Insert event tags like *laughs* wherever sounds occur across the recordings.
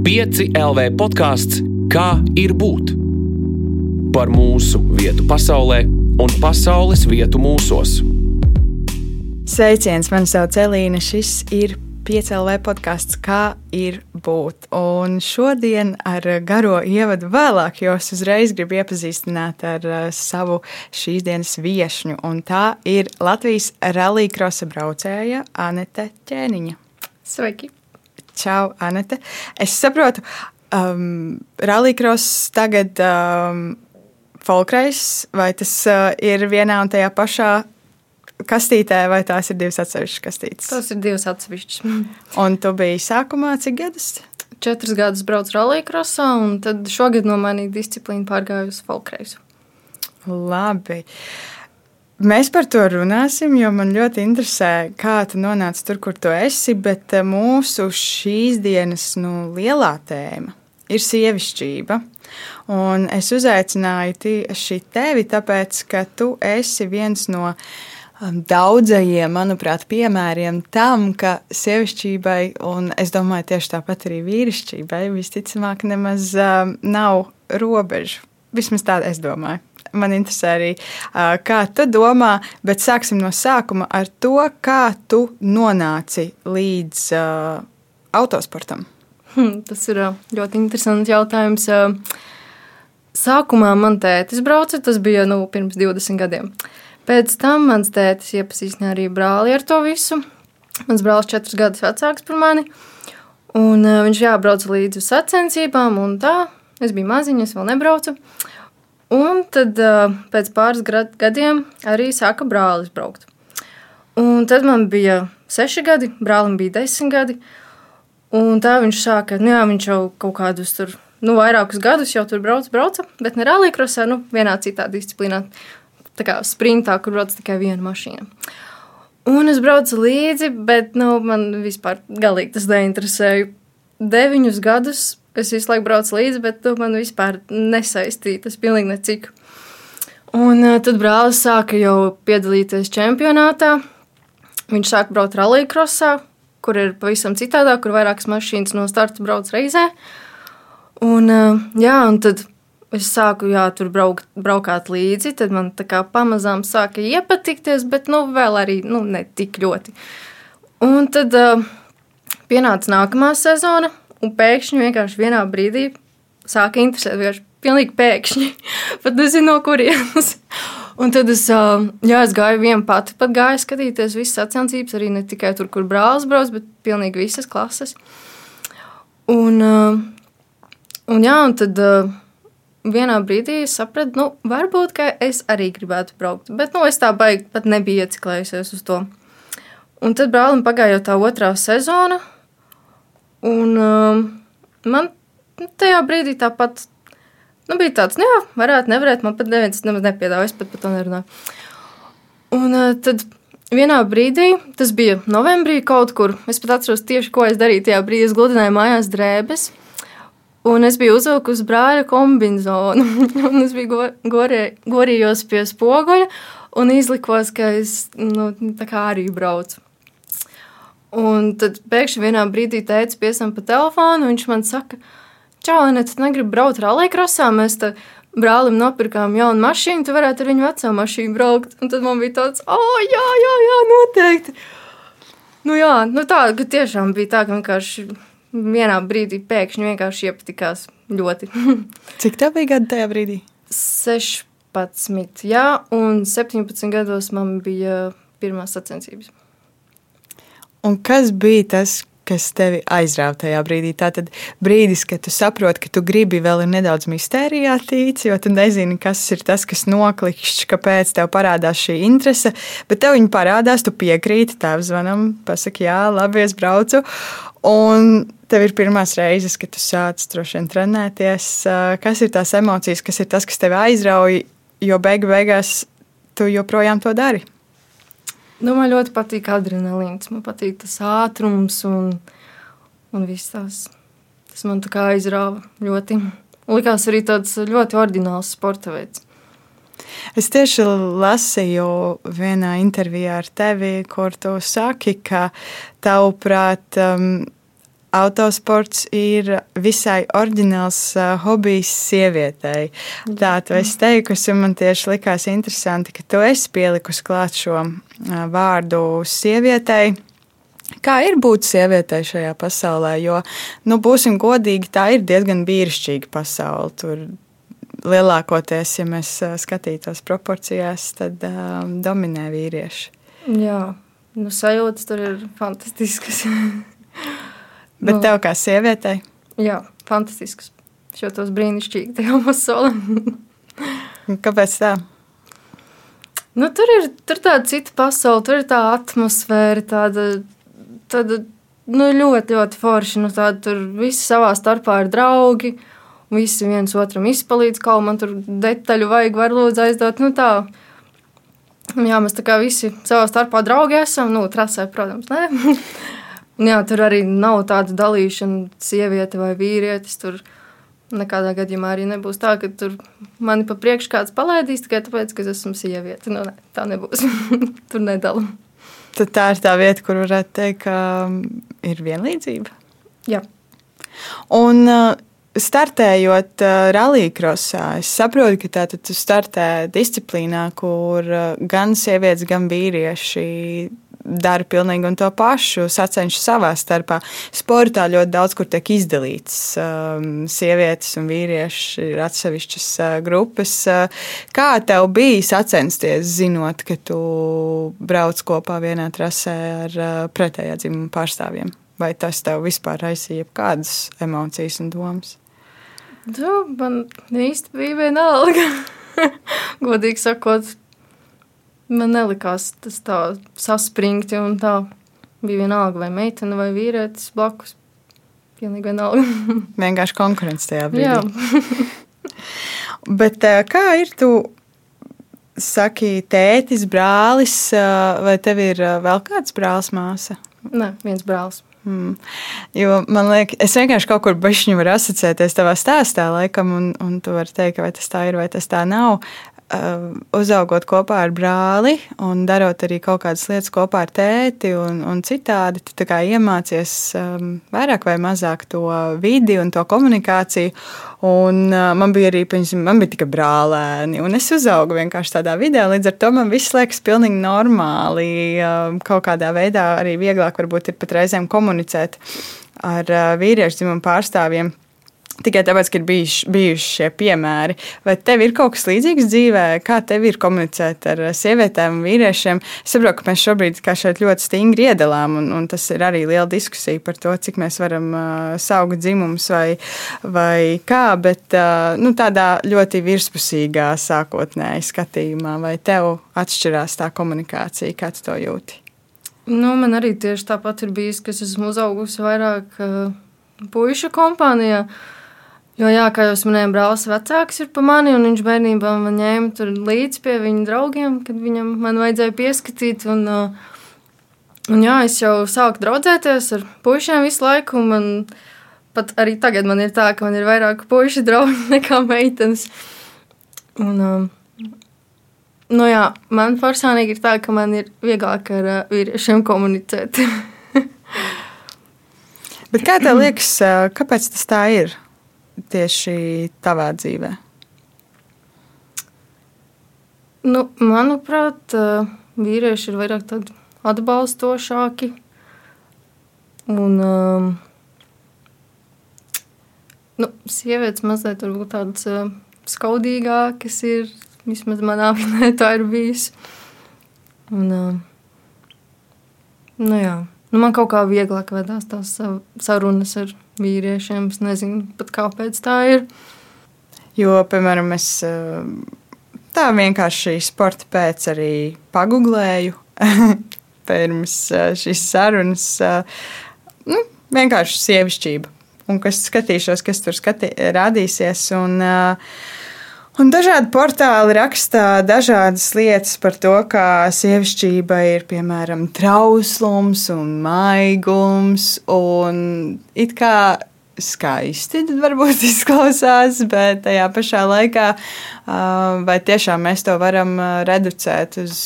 5 LV podkāsts Kā ir būt? Par mūsu vietu pasaulē un pasaules vietu mūsos. Sveiciens, man sauc Elīna. Šis ir 5LV podkāsts, kā ir būt. Un šodien ar garo ievadu vēlāk jūs uzreiz gribu iepazīstināt ar uh, savu šīs dienas viesņu. Un tā ir Latvijas rallija krosa braucēja Anete Ķēniņa. Sveiki! Čau, Anete. Es saprotu, um, rallycross tagad um, folkreis, vai tas uh, ir vienā un tajā pašā kastītē, vai tās ir divas atsevišķas kastītes? Tas ir divas atsevišķas. *laughs* Un tu biji sākumā cik gadus? Četrus gadus braucu rallycrossā, un tad šogad no manī disciplīna pārgāju uz folkreisu. Labi. Mēs par to runāsim, jo man ļoti interesē, kā tu nonāci tur, kur tu esi. Bet eh, mūsu šīs dienas nu, lielā tēma ir sievišķība. Un es uzaicināju tieši tevi, tāpēc, ka tu esi viens no um, daudzajiem, manuprāt, piemēriem tam, ka sievišķībai, un es domāju, tieši tāpat arī vīrišķībai, visticamāk, nemaz um, nav robežu. Vismaz tā es domāju. Man interesē arī, kā tu domā, bet sāksim no sākuma ar to, kā tu nonāci līdz uh, autosportam. Hmm, tas ir ļoti interesants jautājums. Sākumā man tētis brauca, tas bija nu, pirms 20 gadiem. Pēc tam mans tētis iepazīstināja arī brāli ar to visu. Mans brālis ir četrus gadus vecāks par mani. Un, uh, viņš jābrauc līdzi uz sacensībām, un tā es biju maziņa, es vēl nebraucu. Un tad pēc pāris gadiem arī sāka brālis braukt. Un tad man bija seši gadi, brālim bija desmit gadi. Un tā viņš sāka, nu jā, viņš jau kaut kādus tur, nu, vairākus gadus jau tur brauca, brauca bet ne rallija nu, vienā citā disciplīnā, tā kā sprintā, kur brauc tikai viena mašīna. Un es braucu līdzi, bet, nu, man vispār galīgi tas neinteresēja. Deviņus gadus es visu laiku braucu līdzi, bet tu man vispār nesaistīja tas pilnīgi necik. Un uh, tad brālis sāka jau piedalīties čempionātā. Viņš sāka braukt rallija krosā, kur ir pavisam citādāk, kur vairākas mašīnas no starta brauc reizē. Un, uh, jā, un tad es sāku jā, tur braukt, braukāt līdzi, tad man tā kā pamazām sāka iepatikties, bet nu, vēl arī nu, ne tik ļoti. Un tad uh, pienāca nākamā sezona, Un pēkšņi vienkārši vienā brīdī sāka interesēt. Vienkārši pilnīgi pēkšņi. *laughs* Pat nezinu, no kurienes. Un tad es, jā, es gāju viena pati, pat gāju skatīties visas sacensības, arī ne tikai tur, kur brālis brauc, bet pilnīgi visas klases. Un, un, jā, un tad vienā brīdī es sapratu, nu, varbūt es arī gribētu braukt. Bet nu, es tā baigi pat nebiju ieciklējusies uz to. Un tad brālim pagāja jau tā otrā sezona, Un uh, man tajā brīdī tāpat nu, bija tāds, nu, jā, varētu, nevarētu. Man pat neviens nemaz nepiedāvāja, es pat par to nerunāju. Un uh, tad vienā brīdī, tas bija novembrī kaut kur, es pat atceros tieši, ko es darīju tajā brīdī. Es gludināju mājās drēbes. Un es biju uzvilkusi brāļa kombināciju, *laughs* un es biju gorē, gorījos pie spoguļa un izlikos, ka es nu, arī braucu. Un tad pēkšņi vienā brīdī teica, piesam pa telefonu, viņš man saka, čau, Anna, tu negribi braukt rallija mēs te brālim nopirkām jaunu mašīnu, tu varētu ar viņu veco mašīnu braukt. Un tad man bija tāds, oh, jā, jā, jā, noteikti. Nu jā, nu tā, ka tiešām bija tā, ka vienkārši vienā brīdī pēkšņi vienkārši iepatikās ļoti. *laughs* Cik tev bija gadi tajā brīdī? 16, jā, un 17 gados man bija pirmās sacensības. Un kas bija tas, kas tevi aizrāva tajā brīdī? Tā tad brīdis, kad tu saproti, ka tu gribi vēl nedaudz mistērijā tīci, jo tu nezini, kas ir tas, kas noklikšķi, kāpēc tev parādās šī interese. Bet tev viņa parādās, tu piekrīti, tev zvanam, pasaki, jā, labi, es braucu. Un tev ir pirmās reizes, kad tu sāc vien trenēties. Kas ir tās emocijas, kas ir tas, kas tevi aizrauja, jo beigu beigās tu joprojām to dari? Nu, man ļoti patīk adrenalīns, man patīk tas ātrums un, un viss tas. Tas man tā kā aizrāva ļoti. Likās arī tāds ļoti ordināls sporta veids. Es tieši lasīju vienā intervijā ar tevi, kur tu saki, ka tavuprāt, um, autosports ir visai oriģināls uh, hobijs sievietei. Tā tu esi teikusi, un man tieši likās interesanti, ka tu esi pielikusi klāt šo uh, vārdu sievietei. Kā ir būt sievietei šajā pasaulē? Jo, nu, būsim godīgi, tā ir diezgan vīrišķīga pasaule. Tur lielākoties, ja mēs skatītos proporcijās, tad um, dominē vīrieši. Jā, nu, sajūtas tur ir fantastiskas. *laughs* Bet nu, tev kā sievietei? Jā, fantastisks. Šos brīnišķīgi tajā pasaulē. Kāpēc tā? Nu, tur ir tur tāda cita pasaule, tur ir tā atmosfēra, tāda, tāda nu, ļoti, ļoti forša. Nu, tāda, tur visi savā starpā ir draugi. Visi viens otram izpalīdz, kā man tur detaļu vajag, var lūdzu aizdot. Nu, tā. Jā, mēs tā kā visi savā starpā draugi esam. Nu, trasē, protams, ne. *laughs* Jā, tur arī nav tāda dalīšana, sieviete vai vīrietis. Tur nekādā gadījumā arī nebūs tā, ka tur mani pa priekšu kāds palaidīs tikai tāpēc, ka es esmu sieviete. Nu, ne, tā nebūs. *laughs* tur nedala. Tad tā ir tā vieta, kur varētu teikt, ka ir vienlīdzība. Jā. Un uh, startējot uh, rallija-krosā, es saprotu, ka tā tu startē disciplīnā, kur uh, gan sievietes, gan vīrieši dara pilnīgi to pašu, sacenšas savā starpā. Sportā ļoti daudz kur tiek izdalīts. Um, sievietes un vīrieši ir atsevišķas uh, grupas. Uh, kā tev bija sacensties, zinot, ka tu brauc kopā vienā trasē ar uh, pretējā dzimuma pārstāvjiem? Vai tas tev vispār raisīja kādas emocijas un domas? Tu, man īsti bija vienalga. *laughs* Godīgi sakot, Man nelikās tas tā saspringti un tā. Bija vienalga, vai meitene vai vīrietis blakus. Pilnīgi vienalga. *laughs* Vienkārši konkurence tajā brīdī. Jā. *laughs* Bet eh, kā ir tu? Saki, tētis, brālis, eh, vai tev ir eh, vēl kāds brālis, māsa? Nē, viens brālis. Mm. Jo man liekas, es vienkārši kaut kur beigšņi varu asociēties tavā stāstā, laikam, un, un tu vari teikt, vai tas tā ir vai tas tā nav. Uh, uzaugot kopā ar brāli un darot arī kaut kādas lietas kopā ar tēti un, un citādi, tu iemācies um, vairāk vai mazāk to vidi un to komunikāciju. Un, uh, man bija arī piemēram, man bija tikai brālēni, un es uzaugu vienkārši tādā vidē. Līdz ar to man viss liekas pilnīgi normāli. Uh, kaut kādā veidā arī vieglāk varbūt ir pat reizēm komunicēt ar uh, vīriešu dzimumu pārstāvjiem tikai tāpēc, ka ir bijuši, bijuši šie piemēri. Vai tev ir kaut kas līdzīgs dzīvē, kā tev ir komunicēt ar sievietēm un vīriešiem? Es saprotu, ka mēs šobrīd ļoti stingri iedalām, un, un tas ir arī liela diskusija par to, cik mēs varam uh, saukt dzimumus vai, vai kā, bet uh, nu, tādā ļoti virspusīgā sākotnēji skatījumā, vai tev atšķirās tā komunikācija, kā tu to jūti? Nu, man arī tieši tāpat ir bijis, ka es esmu uzaugusi vairāk uh, puišu kompānijā. Uh, Jo, jā, kā jau minēju, brālis vecāks ir par mani, un viņš bērnībā man ņēma līdzi pie viņa draugiem, kad viņam vajadzēja pieskatīt. Un, uh, un jā, es jau sāku draudzēties ar puišiem visu laiku. Man pat arī tagad man ir tā, ka man ir vairāk puišu draugu *laughs* nekā meitenes. Un, uh, nu jā, man personīgi ir tā, ka man ir vieglāk ar uh, vīriešiem komunicēt. *laughs* Bet kā tev liekas, kāpēc tas tā ir? Tieši tavā dzīvē? Nu, manuprāt, vīrieši ir vairāk atbalstošāki. Un, um, nu, sievietes mazliet tādas uh, skaudīgākas ir. Vismaz manā *laughs* vidē tā ir bijis. Un, uh, nu, jā. nu, man kaut kā vieglāk vedās tās sarunas ar vīriešiem. Es nezinu pat kāpēc tā ir. Jo, piemēram, es eh, tā vienkārši sporta pēc arī pagūglēju *laughs* pirms eh, šīs sarunas. Eh, nu, vienkārši sievišķība. Un kas skatīšos, kas tur skatī, rādīsies. Un, uh, Un dažādi portāli raksta dažādas lietas par to, kā sievišķība ir piemēram trauslums un maigums. Un it kā skaisti varbūt *laughs* izklausās, bet tajā pašā laikā vai tiešām mēs to varam reducēt uz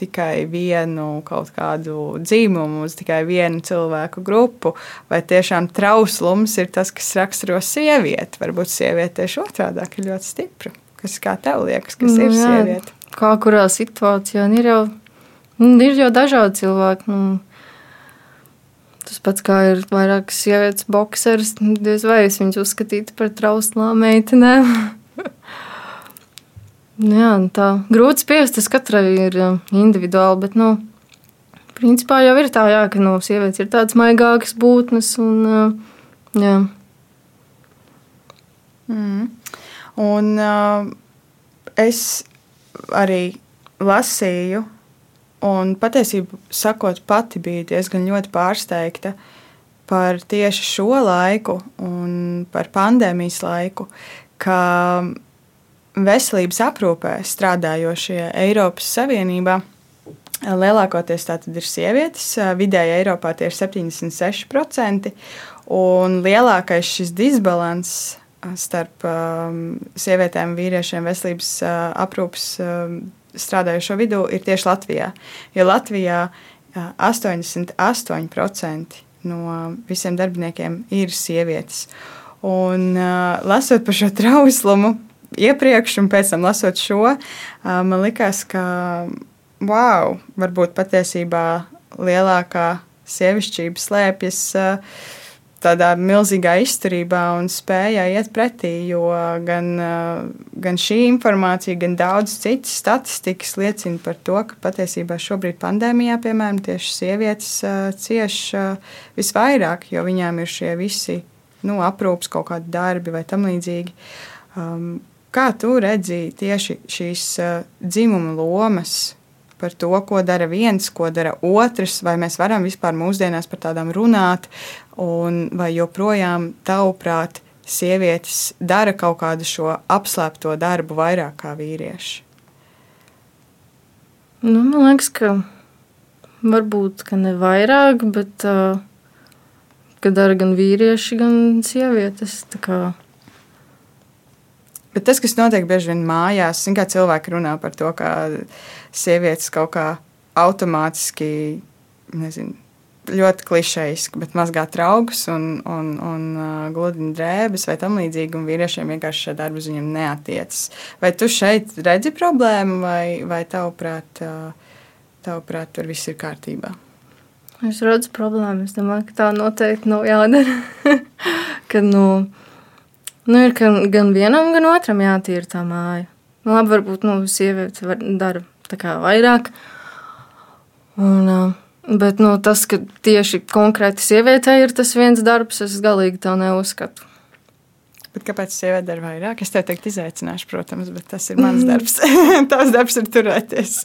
tikai vienu kaut kādu dzīmumu, uz tikai vienu cilvēku grupu, vai tiešām trauslums ir tas, kas raksturo sievieti. Varbūt sieviete tieši otrādi ir ļoti stipra. Kas kā tev liekas, kas nu, ir jā, sieviete? Kā kurā situācijā ir jau, ir jau dažādi cilvēki. Nu Tas pats kā ir vairākas sievietes boxeris, diez vai es viņus uzskatītu par trauslām meitenēm. *laughs* Nu jā, nu tā grūti spiest, tas katrai ir individuāli, bet, nu, principā jau ir tā, jā, ka, nu, sievietes ir tādas maigākas būtnes un, jā. Mm. Un uh, es arī lasīju Un patiesībā sakot, pati biju diezgan ļoti pārsteigta par tieši šo laiku un par pandēmijas laiku, ka veselības aprūpē strādājošie Eiropas Savienībā lielākoties tātad ir sievietes, vidēji Eiropā tie ir 76%, un lielākais šis disbalans starp um, sievietēm vīriešiem veselības uh, aprūpas um, strādājušo vidū ir tieši Latvijā. Jo Latvijā 88% no visiem darbiniekiem ir sievietes. Un lasot par šo trauslumu, iepriekš un pēc tam lasot šo, man likās, ka wow, varbūt patiesībā lielākā sievišķība slēpjas tādā milzīgā izturībā un spējā iet pretī, jo gan, gan šī informācija, gan daudz citas statistikas liecina par to, ka patiesībā šobrīd pandēmijā, piemēram, tieši sievietes cieš visvairāk, jo viņām ir šie visi nu, aprūpas kaut kādi darbi vai tam līdzīgi. Um, kā tu redzi tieši šīs dzimuma lomas par to, ko dara viens, ko dara otrs, vai mēs varam vispār mūsdienās par tādām runāt, un vai joprojām tavuprāt sievietes dara kaut kādu šo apslēpto darbu vairāk kā vīrieši? Nu, man liekas, ka varbūt ka ne vairāk, bet uh, dara gan vīrieši, gan sievietes. Bet tas, kas notiek bieži vien mājās, ir, kā cilvēki runā par to, ka sievietes kaut kā automātiski, nezinu, ļoti klišejiski, bet mazgā traukus un, un, un uh, gludina drēbes vai tam līdzīgi, un vīriešiem vienkārši darbi uz viņiem neatiecas. Vai tu šeit redzi problēmu, vai, vai tavuprāt, uh, tavuprāt, tur viss ir kārtībā? Es redzu problēmu. Es domāju, ka tā noteikti nav jādara. *laughs* Kad, nu, Nu, ir gan, gan vienam, gan otram jātīra tā māja. Nu, labi, varbūt nu, sieviete var, dara vairāk. Un, bet nu, tas, ka tieši konkrēti sievietei ir tas viens darbs, es galīgi tā neuzskatu. Bet kāpēc sieviete dara vairāk? Es tev teiktu, izaicināšu, protams, bet tas ir mans darbs. *laughs* Tavs darbs ir turēties.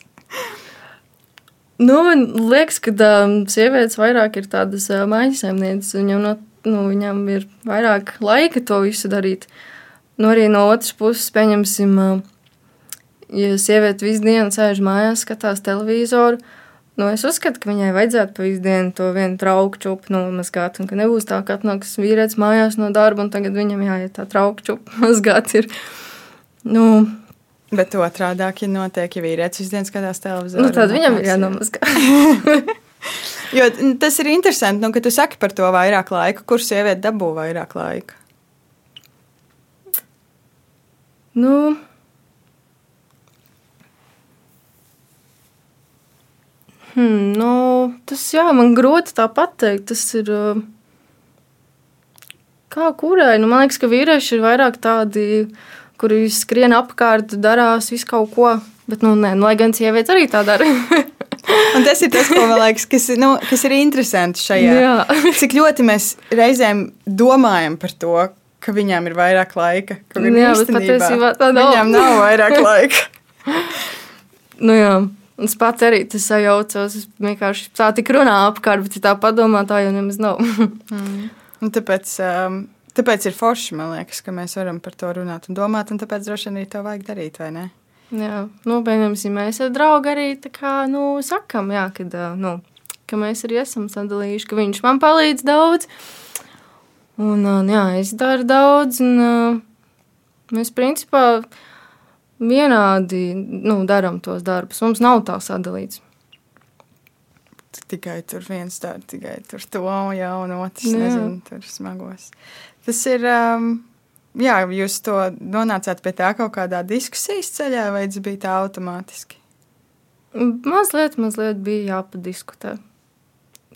Nu, man liekas, ka um, sievietes vairāk ir tādas uh, maisaimnieces. Viņam no nu, viņam ir vairāk laika to visu darīt. Nu, arī no otras puses, pieņemsim, ja sieviete visu dienu sēž mājās, skatās televizoru. Nu, es uzskatu, ka viņai vajadzētu pa visu dienu to vienu trauku čupu nomazgāt, un ka nebūs tā, ka atnāks vīrietis mājās no darba, un tagad viņam jāiet tā trauku čupu *laughs* mazgāt. Ir. Nu, Bet otrādi, ja notiek, ja vīrietis visu dienu skatās televizoru, nu, tad viņam ir jānomazgā. *laughs* Jo tas ir interesanti, nu, ka tu saki par to vairāk laika. Kur sieviete dabū vairāk laika? Nu, hmm, nu, tas jā, man grūti tā pateikt. Tas ir. Kā kurai? Nu, man liekas, ka vīrieši ir vairāk tādi, kuri skrien apkārt, darās visu kaut ko. Bet, nu, nē, nu, lai gan sievietes arī tā dara. *laughs* Un tas ir tas, man liekas, kas, nu, kas ir interesanti šajā. Jā. Cik ļoti mēs reizēm domājam par to, ka viņām ir vairāk laika. Jā, bet patiesībā tā nav. Viņām nav vairāk *laughs* laika. nu jā. Un es pats arī tas sajaucos. Es vienkārši tā tik runā apkārt, bet tā padomā, tā jau nemaz nav. *laughs* mm. Un tāpēc, um, tāpēc ir forši, man liekas, ka mēs varam par to runāt un domāt, un tāpēc droši vien arī to vajag darīt, vai ne? Jā, nu, pieņemsim, mēs ar draugu arī kā, nu, sakam, jā, kad, nu, ka mēs arī esam sadalījuši, ka viņš man palīdz daudz. Un, uh, jā, es daru daudz, un mēs principā vienādi nu, darām tos darbus. Mums nav tā sadalīts. Tikai tur viens tāds, tikai tur to jau, un otrs, jā. nezinu, tur smagos. Tas ir. Um, jā, jūs to nonācāt pie tā kaut kādā diskusijas ceļā, vai tas bija tā automātiski? Mazliet, mazliet bija jāpadiskutē.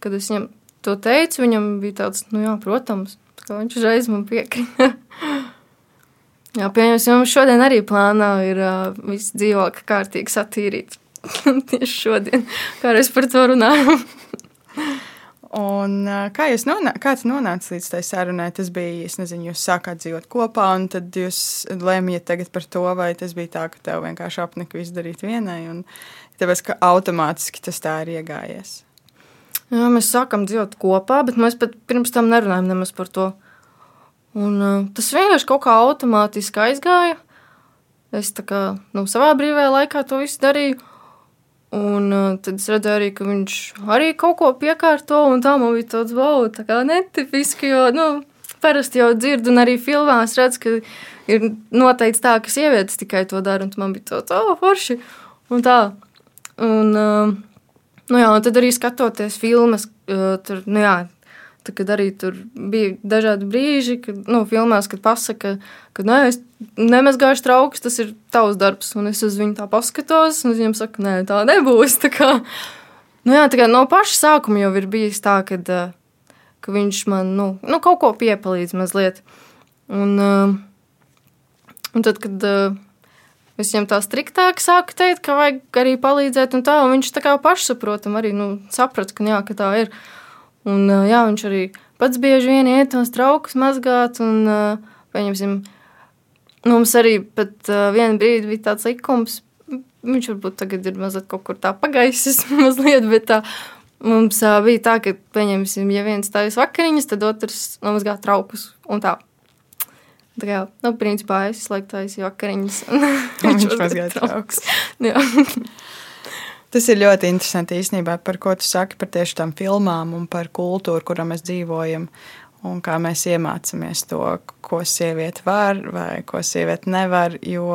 Kad es viņam to teicu, viņam bija tāds, nu jā, protams, kā viņš uzreiz man piekrita. *laughs* jā, pieņemsim, mums šodien arī plānā ir uh, viss dzīvokļa kārtīgi satīrīts. *laughs* Tieši šodien, kā es par to runāju. *laughs* Un, kā jūs nonā, nonāca līdz tai sarunai? Tas bija, es nezinu, jūs sākāt dzīvot kopā, un tad jūs tagad par to, vai tas bija tā, ka tev vienkārši apnika visu darīt vienai, un tāpēc, ka automātiski tas tā ir iegājies. Jā, mēs sākam dzīvot kopā, bet mēs pat pirms tam nerunājam nemaz par to. Un, tas vienkārši kaut kā automātiski aizgāja. Es kā nu, savā brīvajā laikā to visu darīju. Un uh, tad es redzēju, arī, ka viņš arī kaut ko piekārto, un tā man bija tāds wow, tā kā netipiski. Jo, nu, parasti jau dzirdu, un arī filmās redzu, ka ir noteikti tā, ka sievietes tikai to dara, un man bija tāds, oh, forši. Un tā. Un, uh, nu jā, un tad arī skatoties filmas, uh, tur, nu jā, Tā, kad arī tur bija dažādi brīži, kad nu, filmās, kad pasaka, ka nē, es nemazgāšu traukus, tas ir tavs darbs. Un es uz viņu tā paskatos, un viņam saka, nē, tā nebūs. *laughs* Tā kā, nu, jā, tā kā no paša sākuma jau ir bijis tā, kad, ka viņš man nu, nu, kaut ko piepalīdz mazliet. Un, un tad, kad es viņam tā striktāk sāku teikt, ka vajag arī palīdzēt, un tā, un viņš tā kā pašsaprotam arī nu, saprata, ka, jā, ka tā ir. Un, jā, viņš arī pats bieži vien iet tos traukus mazgāt. Un, pieņemsim, mums arī pat vienu brīdi bija tāds likums. Viņš varbūt tagad ir mazliet kaut kur tā pagaisis, *laughs* mazliet, bet tā, mums bija tā, ka, pieņemsim, ja viens stājas vakariņas, tad otrs nomazgā traukus un tā. Tā kā, nu, principā es slēgtājos vakariņas. viņš *laughs* mazgāja traukus. *laughs* Jā. Tas ir ļoti interesanti īstenībā, par ko tu saki par tieši tām filmām un par kultūru, kurā mēs dzīvojam. Un kā mēs iemācāmies to, ko sieviete var vai ko sieviete nevar. Jo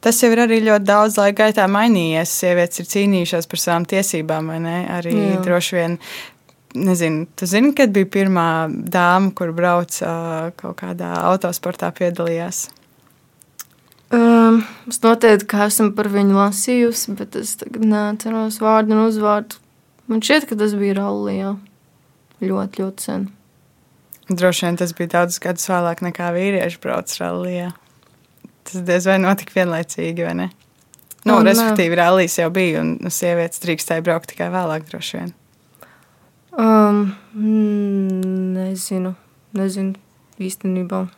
tas jau ir arī ļoti daudz laika gaitā mainījies. Sievietes ir cīnījušās par savām tiesībām, vai ne? Arī Jā. droši vien nezinu, tu zini, kad bija pirmā dāma, kur brauca kaut kādā autosportā piedalījās? Um, es noteikti esmu par viņu lasījusi, bet es neatceros vārdu un uzvārdu. Man šķiet, ka tas bija Raulijā. Ļoti, ļoti sen. Droši vien tas bija daudz gadus vēlāk nekā vīrieši brauc Raulijā. Tas diez vai notika vienlaicīgi, vai ne? Nu, un, respektīvi, rallijas jau bija, un nu, sievietes drīkstēja braukt tikai vēlāk, droši vien. Um, nezinu, nezinu īstenībā.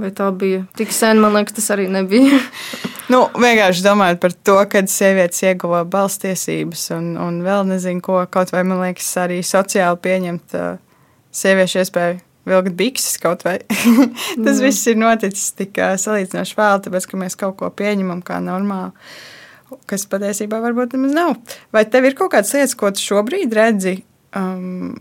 Vai tā bija tik sen, man liekas, tas arī nebija. *laughs* nu, vienkārši domājot par to, kad sievietes ieguva balstiesības un, un vēl nezinu, ko kaut vai man liekas, arī sociāli pieņemt uh, sieviešu iespēju vilkt bikses kaut vai. *laughs* Tas mm. viss ir noticis tik uh, salīdzinoši vēl, tāpēc, ka mēs kaut ko pieņemam kā normālu, kas patiesībā varbūt nemaz nav. Vai tev ir kaut kādas lietas, ko tu šobrīd redzi? Um,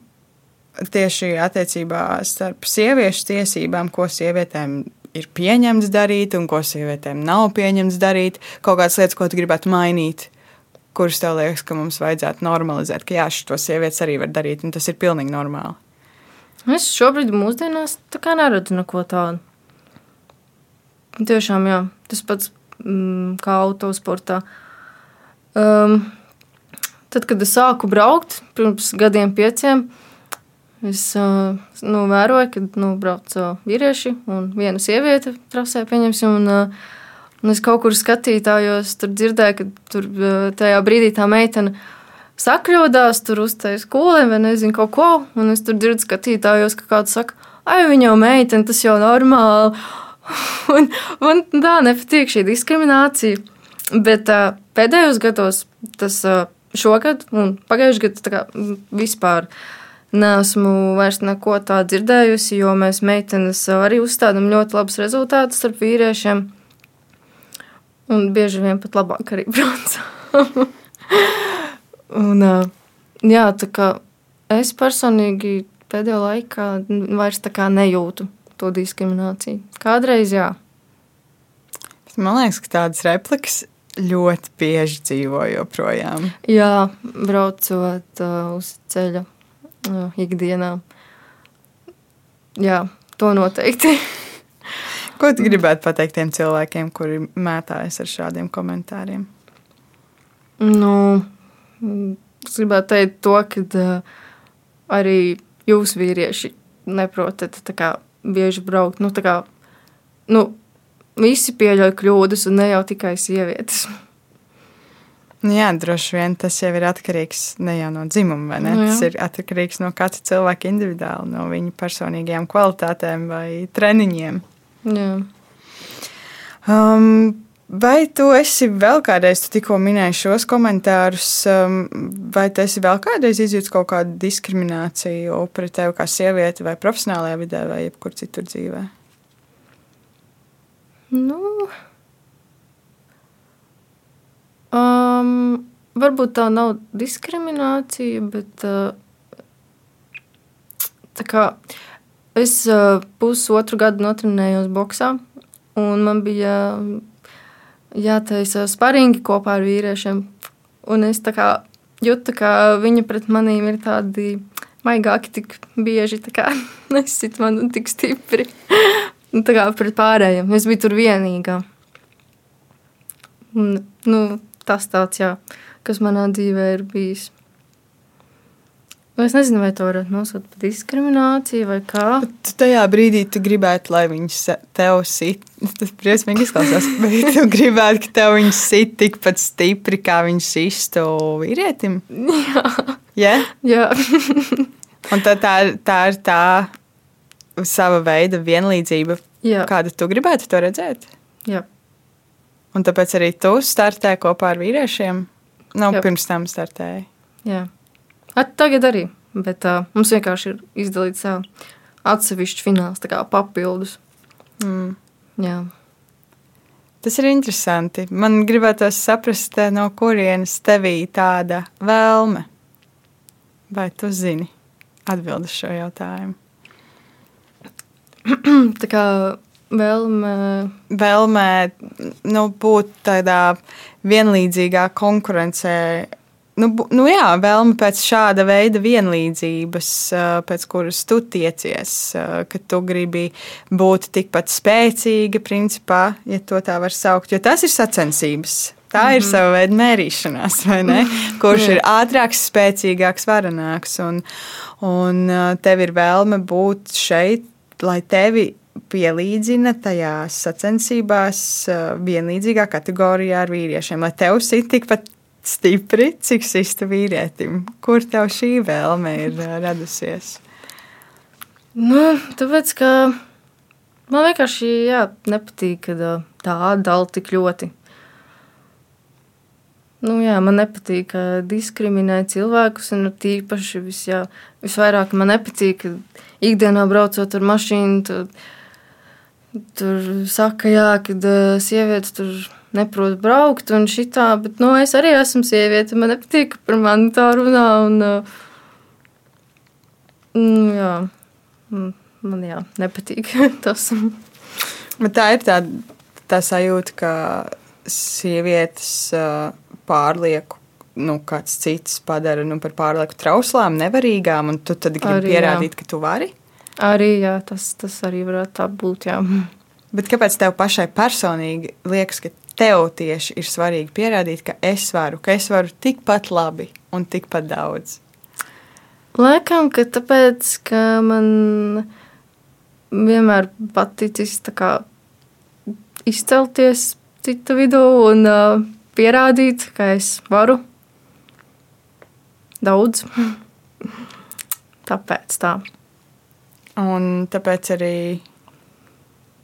tieši attiecībā starp sieviešu tiesībām, ko sievietēm ir pieņemts darīt un ko sievietēm nav pieņemts darīt, kaut kādas lietas, ko tu gribētu mainīt, kuras tev liekas, ka mums vajadzētu normalizēt, ka jā, šo sievietes arī var darīt, un tas ir pilnīgi normāli. Es šobrīd mūsdienās tā kā neredzu neko tādu. Tiešām, jā, tas pats mm, kā autosportā. Um, tad, kad es sāku braukt, pirms gadiem pieciem, uh, Es nu, vēroju, ka nu, brauc vīrieši un viena sieviete trasē, pieņemsim. Un, un es kaut kur skatījos, tur dzirdēju, ka tur tajā brīdī tā meitene sakļodās, tur uztaisīja skolu vai nezinu kaut ko. Un es tur dzirdu, skatījos, ka kāds saka, ai, viņa jau meitene, tas jau normāli. *laughs* un man tā nepatīk šī diskriminācija. Bet uh, pēdējos gados, tas uh, šogad un pagājušajā gadā, vispār. Uh, neesmu vairs neko tādu dzirdējusi, jo mēs meitenes arī uzstādām ļoti labus rezultātus starp vīriešiem. Un bieži vien pat labāk arī braucam. *laughs* un, jā, tā kā es personīgi pēdējā laikā vairs nejūtu to diskrimināciju. Kādreiz jā. Man liekas, ka tādas replikas ļoti bieži dzīvo joprojām. Jā, braucot uh, uz ceļa ikdienā. Jā, to noteikti. *laughs* Ko tu gribētu pateikt tiem cilvēkiem, kuri mētājas ar šādiem komentāriem? Nu, es gribētu teikt to, ka uh, arī jūs vīrieši neprotat tā kā bieži braukt. Nu, kā, nu, visi pieļauj kļūdas, un ne jau tikai sievietes. Nu jā, droši vien tas jau ir atkarīgs ne jau no dzimuma, vai ne? Nu jā. tas ir atkarīgs no katra cilvēka individuāli, no viņa personīgajām kvalitātēm vai treniņiem. Jā. Um, vai tu esi vēl kādreiz, tu tikko minēji šos komentārus, um, vai tu esi vēl kādreiz izjūtis kaut kādu diskrimināciju pret tevi kā sievieti vai profesionālajā vidē vai jebkur citur dzīvē? Nu, um, varbūt tā nav diskriminācija, bet uh, tā kā es uh, pusotru gadu notrenējos boxā, un man bija jātaisa sparingi kopā ar vīriešiem. Un es tā kā jūtu, ka viņa pret manīm ir tādi maigāki, tik bieži *laughs* nesit man un tik stipri. Tā kā pret pārējiem. Es biju tur vienīgā. Un, nu, tas tāds, jā, kas manā dzīvē ir bijis. Es nezinu, vai to varētu nosaukt par diskrimināciju vai kā. Tu tajā brīdī tu gribētu, lai viņš tev sit. Tas briesmīgi izklausās, *laughs* bet tu gribētu, ka tev viņš sit tikpat stipri, kā viņš sistu vīrietim. Jā, Yeah? jā. *laughs* Un tā, tā, tā ir tā sava veida vienlīdzība, jā. kādu tu gribētu to redzēt. jā. Un tāpēc arī tu startē kopā ar vīriešiem. Nav Jā. pirms tam startēji. jā. At, tagad arī. Bet uh, mums vienkārši ir izdalīts uh, atsevišķs fināls, tā kā papildus. Mm. Jā. Tas ir interesanti. Man gribētos saprast, no kurienes tevī tāda vēlme. Vai tu zini atbildi šo jautājumu? Tā kā vēlme. Vēlmē nu, būt tādā vienlīdzīgā konkurencē. Nu, nu jā, vēlme pēc šāda veida vienlīdzības, eh, pēc kuras tu tiecies, eh, ka tu gribi būt tikpat spēcīga, principā, ja to tā var saukt. Jo tas ir sacensības. Tā ir sava veida mērīšanās, vai ne? *laughs* Kurš ir ātrāks, spēcīgāks, varenāks. Un, un eh, tev ir vēlme būt šeit, lai tevi pielīdzina tajās sacensībās eh, vienlīdzīgā kategorijā ar vīriešiem, lai tev sit tikpat stipri, cik sista vīrietim. Kur tev šī vēlme ir eh, radusies? Nu, tāpēc, ka man vienkārši jā, nepatīk, ka ā, tā atdala tik ļoti. Nu, jā, man nepatīk, ka diskriminē cilvēkus, un tīpaši vis, jā, visvairāk man nepatīk, ka ikdienā braucot ar mašīnu, tur, tur saka, jā, ka ā, sievietes tur neprot braukt un šitā, bet nu, es arī esmu sieviete, man nepatīk, ka par mani tā runā, un nu, jā. Mm, Man jā, nepatīk *laughs* tas. Bet tā ir tā, tā sajūta, ka sievietes uh, pārlieku. Nu, kāds cits padara nu, par pārlieku trauslām, nevarīgām, un tu tad gribi Arī, jā. pierādīt, ka tu vari. Arī jā, tas, tas arī varētu tā būt. Jā. Bet kāpēc tev pašai personīgi liekas, ka tev tieši ir svarīgi pierādīt, ka es varu, ka es varu tikpat labi un tikpat daudz? Laikam, ka tāpēc, ka man vienmēr paticis kā izcelties citu vidū un uh, pierādīt, ka es varu daudz. *laughs* Tāpēc tā. Un tāpēc arī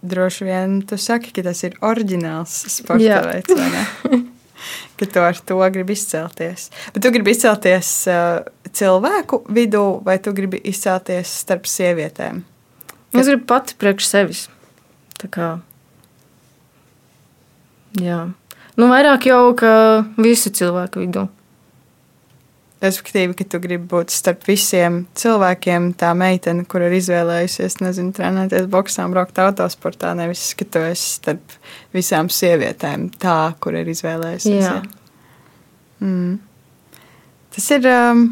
droši vien tu saki, ka tas ir oriģināls sporta Jā. veids, vai ne? *laughs* ka tu ar to gribi izcelties. Bet tu gribi izcelties uh, cilvēku vidū, vai tu gribi izcelties starp sievietēm? Es gribu pati priekš sevis. Tā kā. Jā. Nu, vairāk jau ka visu cilvēku vidū. Respektīvi, ka tu gribi būt starp visiem cilvēkiem, tā meitene, kur ir izvēlējusies, nezinu, trenēties boxā, braukt autosportā, nevis ka tu esi starp visām sievietēm, tā, kur ir izvēlējusies. Jā. Mm. Tas ir um,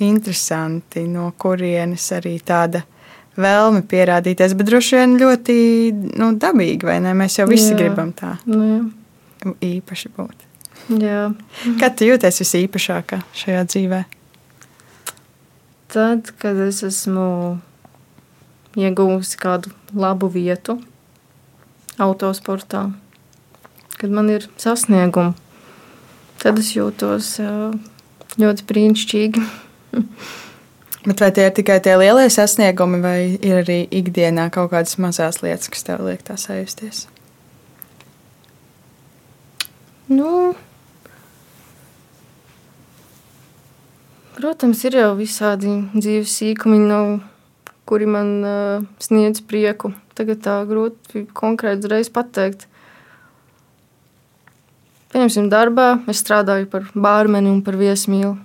interesanti, no kurienes arī tāda vēlme pierādīties, bet droši vien ļoti nu, dabīgi, vai ne? Mēs jau visi Jā. gribam tā Nu, jā. īpaši būt. Jā. Kad tu jūties visīpašākā šajā dzīvē? Tad, kad es esmu ieguvusi kādu labu vietu autosportā, kad man ir sasniegumi, tad es jūtos ļoti brīnišķīgi. *laughs* Bet vai tie ir tikai tie lielie sasniegumi, vai ir arī ikdienā kaut kādas mazas lietas, kas tev liek tā sajusties? Nu, protams, ir jau visādi dzīves sīkumi, no kuri man uh, sniedz prieku. Tagad tā grūti konkrēti uzreiz pateikt. Piemēram, darbā es strādāju par bārmeni un par viesmīlu.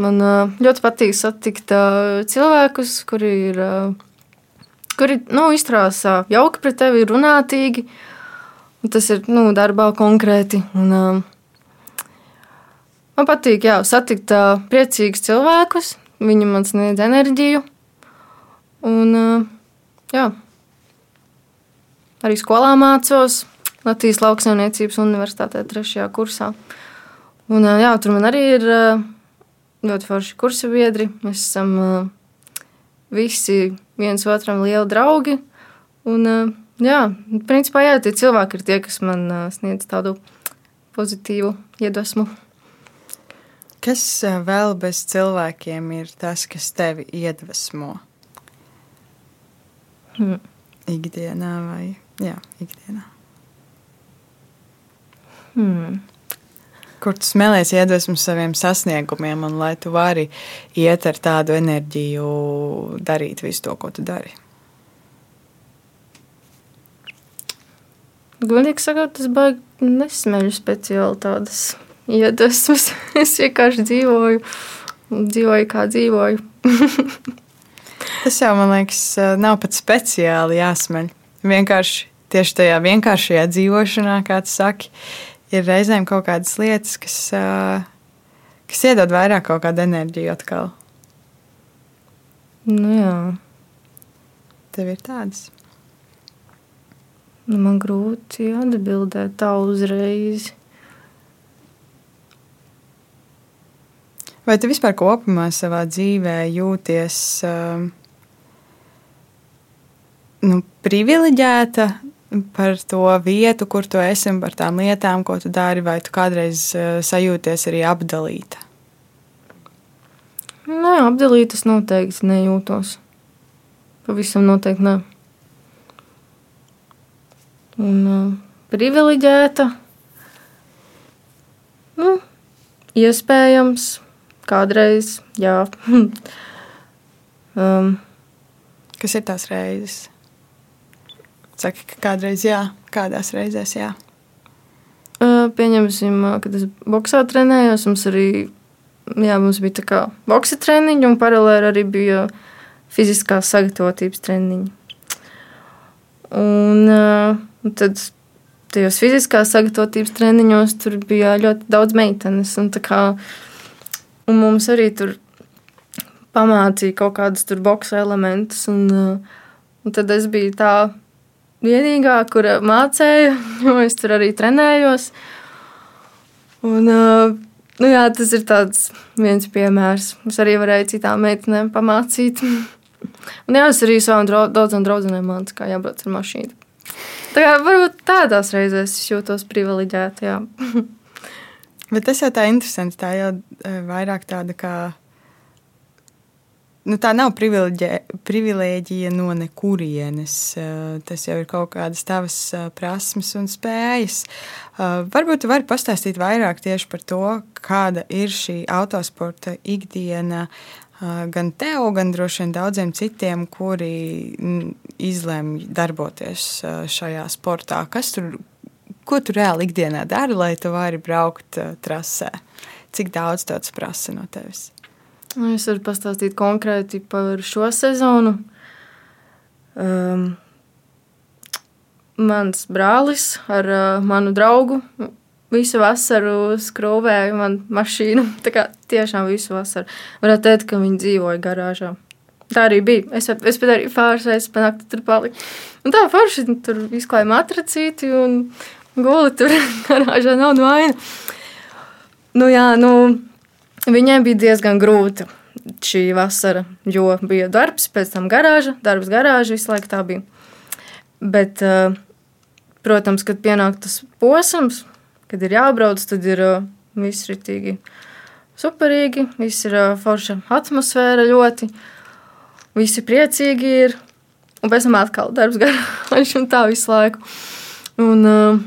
Man uh, ļoti patīk satikt uh, cilvēkus, kuri ir, uh, kuri nu, izturās jauki pret tevi, runātīgi. Un tas ir nu, darbā konkrēti. Un, uh, man patīk jā, satikt uh, priecīgus cilvēkus. Viņi man sniedz enerģiju. Un, uh, jā, arī skolā mācos Latvijas Lauksaimniecības Universitātē, trešajā kursā. Un, uh, jā, tur man arī ir uh, ļoti forši kursa biedri. Mēs esam uh, visi viens otram lieli draugi. Un, uh, jā, principā, jā, tie cilvēki ir tie, kas man uh, sniedz tādu pozitīvu iedvesmu. Kas ā, vēl bez cilvēkiem ir tas, kas tevi iedvesmo? Hmm. Ikdienā vai jā, ikdienā? Hmm. Kur tu smēlies iedvesmu saviem sasniegumiem, un lai tu vari iet ar tādu enerģiju, darīt visu to, ko tu dari? Godīgi sakot, tas baigi nesmeļu speciāli tādas iedvesmas. *laughs* Es vienkārši dzīvoju, dzīvoju kā dzīvoju. *laughs* Tas jau, man liekas, nav pat speciāli jāsmeļ. Vienkārši tieši tajā vienkāršajā dzīvošanā, kā tu saki, ir reizēm kaut kādas lietas, kas, ā, kas iedod vairāk kaut kādu enerģiju atkal. Nu, jā, Tev ir tādas. nu, man grūti atbildēt tā uzreiz. Vai tu vispār kopumā savā dzīvē jūties um, nu, privileģēta par to vietu, kur tu esi un par tām lietām, ko tu dari, vai tu kādreiz uh, sajūties arī apdalīta? Nē, apdalītas noteikti nejūtos. Pavisam noteikti nē. Un uh, privileģēta. Nu, iespējams, kādreiz, jā. *laughs* um, Kas ir tās reizes? Saki, ka kādreiz jā, kādās reizēs jā. uh, pieņemsim, uh, kad es boxā trenējos, mums arī jā, mums bija tā kā boxa treniņi, un paralēli arī bija fiziskās sagatavotības treniņi. Un, uh, un tad tajos fiziskās sagatavotības treniņos tur bija ļoti daudz meitenes. Un, kā, un mums arī tur pamācīja kaut kādus tur boxa elementus. Un, uh, un tad es biju tā vienīgā, kura mācīja, *laughs* jo es tur arī trenējos. Un, uh, nu jā, tas ir viens piemērs. Es arī varēju citām meitenēm pamācīt. *laughs* Un jā, es arī savām daudzām draudzenēm mācīju, kā jābrauc ar mašīnu. Tā kā varbūt tādās reizēs jūtos privileģēta. *laughs* Bet tas jau tā interesanti. Tā jau eh, vairāk tāda kā. Nu, tā nav privilēģija no nekurienes. Eh, Tas jau ir kaut kādas tavas eh, prasmes un spējas. Varbūt tu vari pastāstīt vairāk tieši par to, kāda ir šī autosporta ikdiena gan tev, gan droši vien daudziem citiem, kuri izlemj darboties šajā sportā. Kas tur, ko tu reāli ikdienā dari, lai tu vari braukt uh, trasē? Cik daudz tas prasa no tevis? Nu, es varu pastāstīt konkrēti par šo sezonu. Um, mans brālis ar uh, manu draugu visu vasaru skrūvēja man mašīnu. *laughs* Tā kā tiešām visu vasaru. Varētu teikt, ka viņi dzīvoja garāžā. Tā arī bija. Es, es pat arī reizes panāktu tur palikt. Un tā forši tur izklāja matracīti un guli tur *laughs* garāžā nav vaina. Nu jā, nu, viņai bija diezgan grūti šī vasara, jo bija darbs, pēc tam garāža, darbs garāža, visu laiku tā bija. Bet, uh, protams, kad pienāk tas posms, kad ir jābrauc, tad ir uh, viss ritīgi superīgi, viss ir uh, forša atmosfēra ļoti, visi priecīgi ir, un pēc tam atkal darbs *laughs* garāža un tā visu laiku. Un, uh,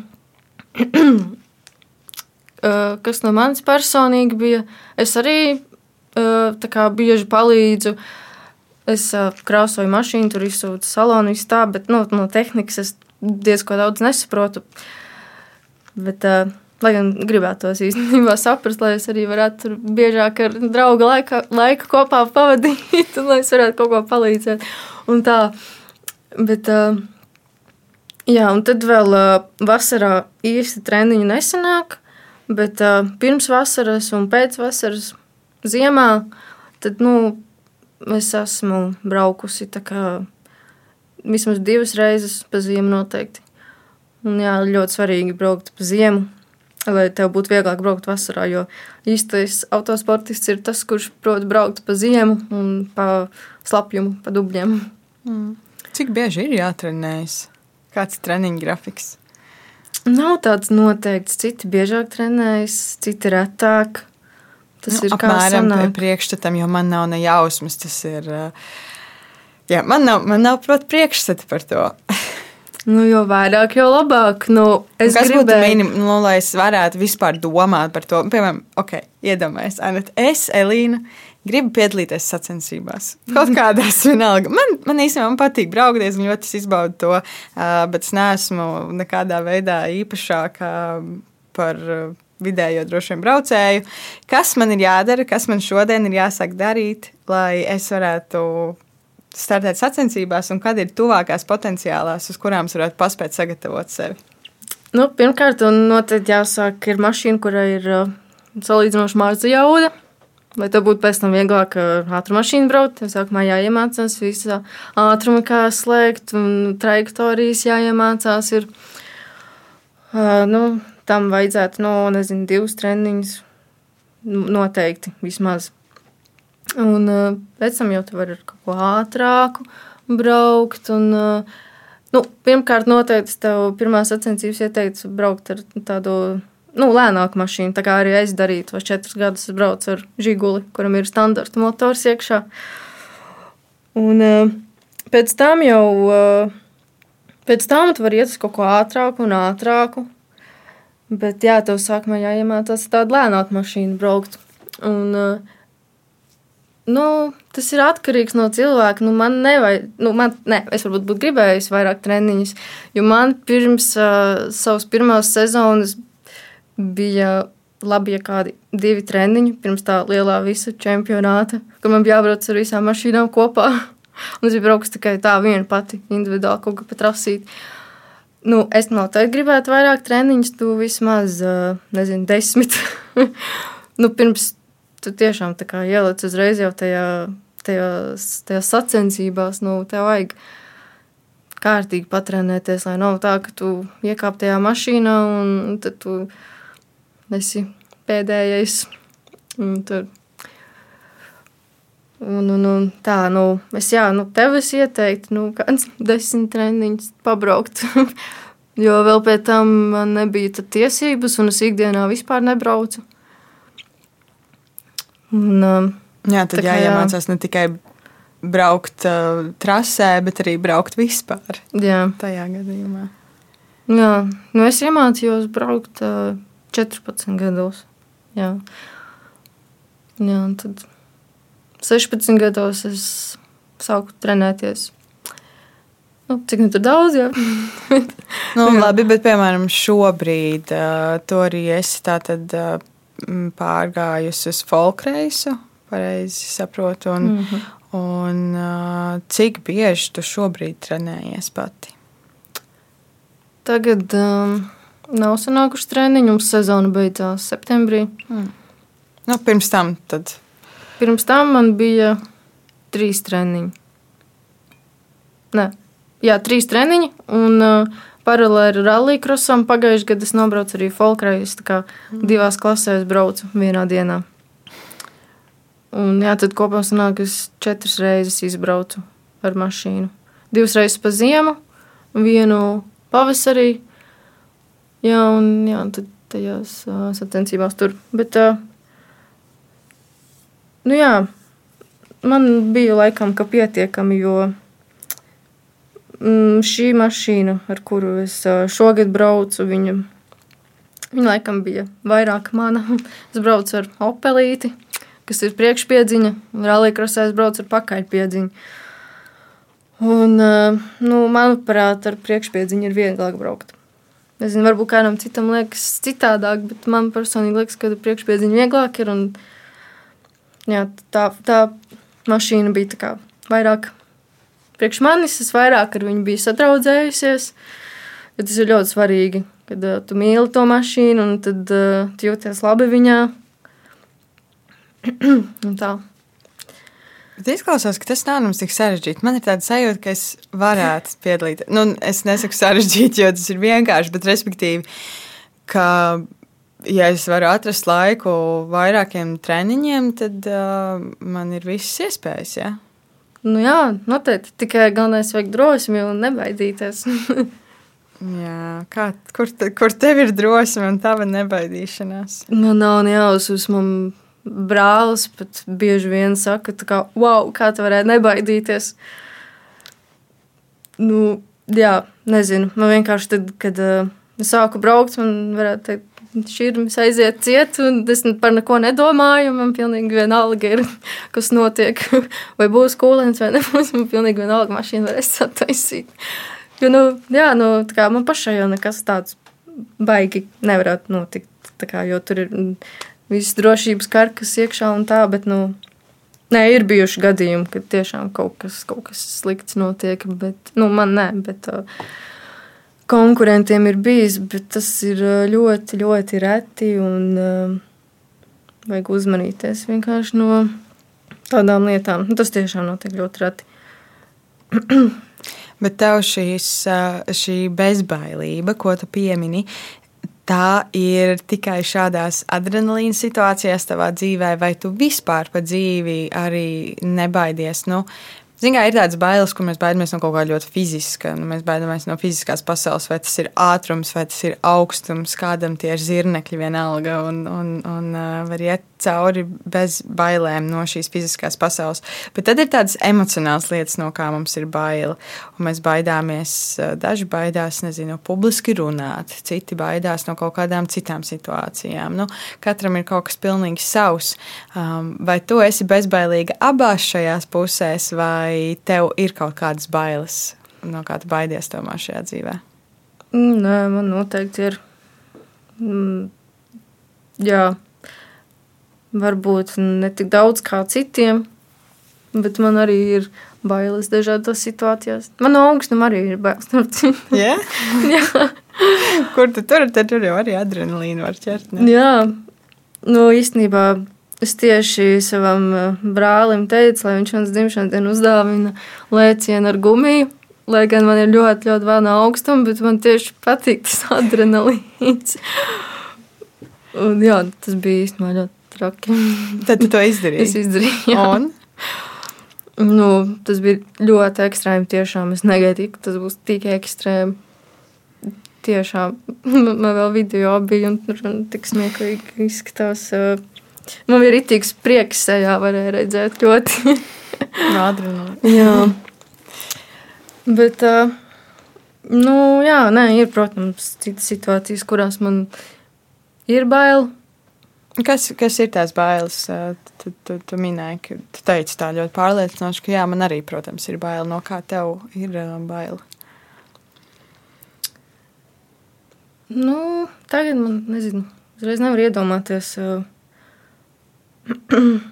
*clears throat* kas no manis personīgi bija, es arī kā, bieži palīdzu. Es krāsoju mašīnu, tur izsūtu salonu, visu tā, bet nu, no tehnikas es diezko daudz nesaprotu. Bet, lai gan gribētos īstenībā saprast, lai es arī varētu biežāk ar draugu laika, laiku kopā pavadīt, un *laughs* lai es varētu kaut ko palīdzēt. Un tā, bet, uh, jā, un tad vēl uh, vasarā īsti treniņu nesanāk, bet uh, pirms vasaras un pēc vasaras ziemā, tad, nu, es esmu braukusi kā vismaz divas reizes pa ziemu noteikti. Un jā, ļoti svarīgi braukt pa ziemu, lai tev būtu vieglāk braukt vasarā, jo īstais autosportists ir tas, kurš prot braukt pa ziemu un pa slapjumu, pa dubļiem. Mm. Cik bieži ir jātrenējas? Kāds ir treniņa grafiks? Nav tāds noteikts. Citi biežāk trenējas, citi retāk. Tas nu, ir apmēram kā priekšstatam, jo man nav ne jausmas. Tas ir. Jā, man nav, man nav protams, priekšstati par to. Nu, jo vairāk, jo labāk. Nu, es Kas gribēju... minimums, nu, lai es varētu vispār domāt par to? Piemēram, ok, iedomājieties, Anna, es, Elīna, gribu piedalīties sacensībās. Kaut kādās *laughs* vienalga. Man, man īstenībā man patīk braukties, un ļoti izbaudu to, bet es neesmu nekādā veidā īpašāka par vidējo droši vien braucēju. Kas man ir jādara, kas man šodien ir jāsāk darīt, lai es varētu startēt sacensībās, un kad ir tuvākās potenciālās, uz kurām es varētu paspēt sagatavot sevi? Nu, pirmkārt, noteikti jāsāk ar mašīnu, kurai ir salīdzinoši maza jauda. Lai tev būtu pēc tam vieglāk ar ātrumu mašīnu braukt, tev sākumā jāiemācās visu ātrumu, kā slēgt, un trajektorijas jāiemācās. Ir, uh, nu, tam vajadzētu, nu, nezinu, divas treniņas noteikti vismaz. Un uh, pēc tam jau tu vari ar kaut ko ātrāku braukt. Un, uh, nu, pirmkārt, noteikti tev pirmā sacensības ieteikts braukt ar tādu nu, lēnāku mašīnu. Tā kā arī es darīju, vai četrus gadus es braucu ar žiguli, kuram ir standarta motors iekšā. Un uh, pēc tam jau, pēc tam tu vari iet uz kaut ko ātrāku un ātrāku. Bet jā, tev sākumā jāiemācās tādu lēnāku mašīnu braukt. Un, uh, Nu, tas ir atkarīgs no cilvēka. Nu, man nevajag, nu, man, ne, es varbūt būtu gribējis vairāk treniņus, jo man pirms uh, savas pirmās sezonas bija labi, ja kādi divi treniņi pirms tā lielā visa čempionāta, kur man bija jābrauc ar visām mašīnām kopā. *laughs* Un es biju braucis tikai tā viena pati, individuāli kaut kā patrasīt. Nu, es noteikti gribētu vairāk treniņus, tu vismaz, nezinu, desmit. *laughs* nu, pirms tu tiešām ieliec uzreiz jau tajā, tajās, tajās sacensībās, nu, tev vajag kārtīgi patrenēties, lai nav tā, ka tu iekāp tajā mašīnā un tad tu esi pēdējais. Un tur. Un, un, un tā, nu, es, jā, nu, tev es ieteiktu, nu, kāds *laughs* desmit treniņus pabraukt. *laughs* jo vēl pēc tam man nebija tiesības, un es ikdienā vispār nebraucu. Un, um, jā, tad jāiemācās jā. ne tikai braukt uh, trasē, bet arī braukt vispār. Jā, tajā gadījumā. Jā, nu es iemācījos braukt uh, 14 gados. Jā. Jā, tad 16 gados es sāku trenēties. Nu, cik nu tur daudz, jā. *laughs* Nu, labi, bet piemēram šobrīd uh, tu arī esi tātad uh, pārgājusi uz folkreisu, pareizi saprotu, un, mm -hmm. un uh, cik bieži tu šobrīd trenējies pati? Tagad um, nav sanākuši treniņi, mums sezona beidzās septembrī. Nu, pirms tam tad. Pirms tam man bija trīs treniņi. Nē, jā, trīs treniņi. Un uh, paralēli rallija krosam pagājušajā gadā es nobraucu arī folkrejas. Tā kā divās klasēs braucu vienā dienā. Un jā, tad kopā sanāk, es četras reizes izbraucu ar mašīnu. Divas reizes pa ziemu, vienu pavasarī. Jā, un jā, tad tajās uh, sacensībās tur. Bet, uh, nu jā, man bija laikam, ka pietiekami, jo mm, šī mašīna, ar kuru es uh, šogad braucu, viņa, viņa laikam bija vairāk mana. *laughs* es braucu ar opelīti, kas ir priekšpiedziņa, un rallija es braucu ar pakaļpiedziņu. Un, uh, nu, manuprāt, ar priekšpiedziņu ir vieglāk braukt. Nezinu, varbūt kādam citam liekas citādāk, bet man personīgi liekas, ka priekšpiedziņa vieglāk ir. Un, jā, tā, tā mašīna bija kā vairāk priekš manis, es vairāk ar viņu biju sadraudzējusies. Jo tas ir ļoti svarīgi, kad uh, tu mīli to mašīnu un tad uh, jūties labi viņā. *clears throat* tā. Bet izklausās, ka tas nav mums tik sarežģīti. Man ir tāda sajūta, ka es varētu piedalīties. Nu, es nesaku sarežģīti, jo tas ir vienkārši, bet respektīvi, ka, ja es varu atrast laiku vairākiem treniņiem, tad uh, man ir visas iespējas. Ja? Nu jā, noteikti. Tikai galvenais vajag drosmi un nebaidīties. *laughs* jā, kā, kur, te, kur tev ir drosme un tava nebaidīšanās? Man nav jāuzsver brālis pat bieži vien saka, kā, wow, kā tu varētu nebaidīties. Nu, jā, nezinu. Man vienkārši tad, kad uh, sāku braukt, man varētu teikt, šķirnes aiziet ciet, un es par neko nedomāju. Man pilnīgi vienalga ir, *laughs* kas notiek. *laughs* Vai būs kūlēns vai nebūs. Man pilnīgi vienalga mašīna varēs sataisīt. Jo, nu, jā, nu, kā, man pašai jau nekas tāds baigi nevarētu notikt. Kā, jo tur ir visas drošības karkas iekšā un tā, bet, nu, nē, ir bijuši gadījumi, kad tiešām kaut kas, kaut kas slikts notiek, bet, nu, man nē, bet uh, konkurentiem ir bijis, bet tas ir ļoti, ļoti reti un uh, vajag uzmanīties vienkārši no tādām lietām. Tas tiešām notiek ļoti reti. *clears throat* Bet tev šīs, šī bezbailība, ko tu piemini, tā ir tikai šādās adrenalīna situācijās tavā dzīvē, vai tu vispār pa dzīvi arī nebaidies? Nu, Zinām, ir tādas bailes, kur mēs baidāmies no kaut kā ļoti fiziska. Nu, mēs baidāmies no fiziskās pasaules, vai tas ir ātrums, vai tas ir augstums, kādam tie ir zirnekļi vienalga, un, un, un uh, var iet cauri bez bailēm no šīs fiziskās pasaules. Bet tad ir tādas emocionālas lietas, no kā mums ir baila. Un mēs baidāmies, daži baidās, nezinu, publiski runāt, citi baidās no kaut kādām citām situācijām. Nu, katram ir kaut kas pilnīgi savs. Um, vai tu esi bezbailīga abās šajās pusēs, vai tev ir kaut kādas bailes, no kā tu baidies tomēr šajā dzīvē? Nē, man noteikti ir. Mm, jā, varbūt ne tik daudz kā citiem, bet man arī ir bailes dažādās situācijās. Man no augstuma arī ir bailes. yeah? *laughs* Jā, kur tu tur, tad tur jau arī adrenalīnu var ķert. Ne? Jā, nu īstenībā. Es tieši savam eh, brālim teicu, lai viņš manas dzimšanas dienu uzdāvina lēcienu ar gumiju. Lai gan man ir ļoti, ļoti vēl no augstuma, bet man tieši patīk tas *laughs* adrenalīns. Un, jā, tas bija īstenībā ļoti traki. *laughs* Tad tu to izdarīji? Es izdarīju. Jā. Un? Nu, tas bija ļoti ekstrēmi. Tiešām es negaidīju, ka tas būs tik ekstrēmi. Tiešām *laughs* man vēl video bija un tur tik smieklīgi izskatās. Man bija rītīgs prieks sejā, varēja redzēt ļoti. *laughs* Adrenalīna. jā. Bet, nu, jā, nē, ir, protams, citas situācijas, kurās man ir bail. Kas, kas ir tās bailes? Tu, tu, tu minēji, ka tu teici tā ļoti pārliecinoši, ka jā, man arī, protams, ir bail. No kā tev ir bail? Nu, tagad man, nezinu, uzreiz nevar iedomāties. *clears throat*